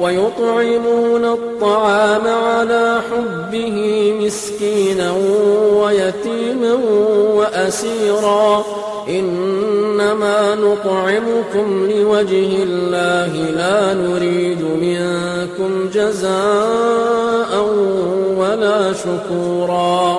ويطعمون الطعام على حبه مسكينا ويتيما وأسيرا. إنما نطعمكم لوجه الله لا نريد منكم جزاء ولا شكورا.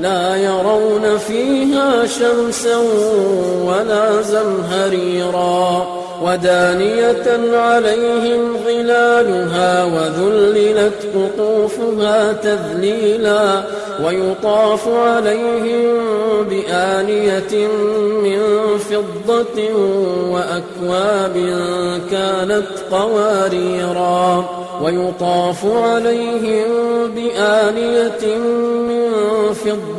لا يرون فيها شمسا ولا زمهريرا ودانية عليهم ظلالها وذللت قطوفها تذليلا ويطاف عليهم بآنية من فضة وأكواب كانت قواريرا ويطاف عليهم بآنية من فضة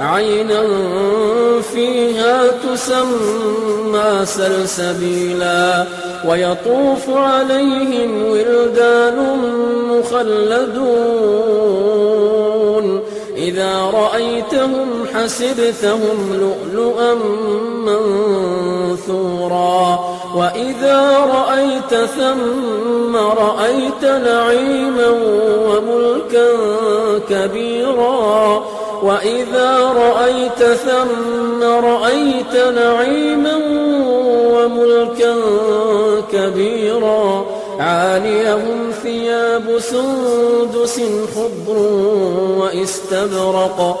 عينا فيها تسمى سلسبيلا ويطوف عليهم ولدان مخلدون. إذا رأيتهم حسبتهم لؤلؤا منثورا. وإذا رأيت ثم رأيت نعيما وملكا كبيرا. وإذا رأيت ثم رأيت نعيما وملكا كبيرا عاليهم ثياب سندس خضر واستبرق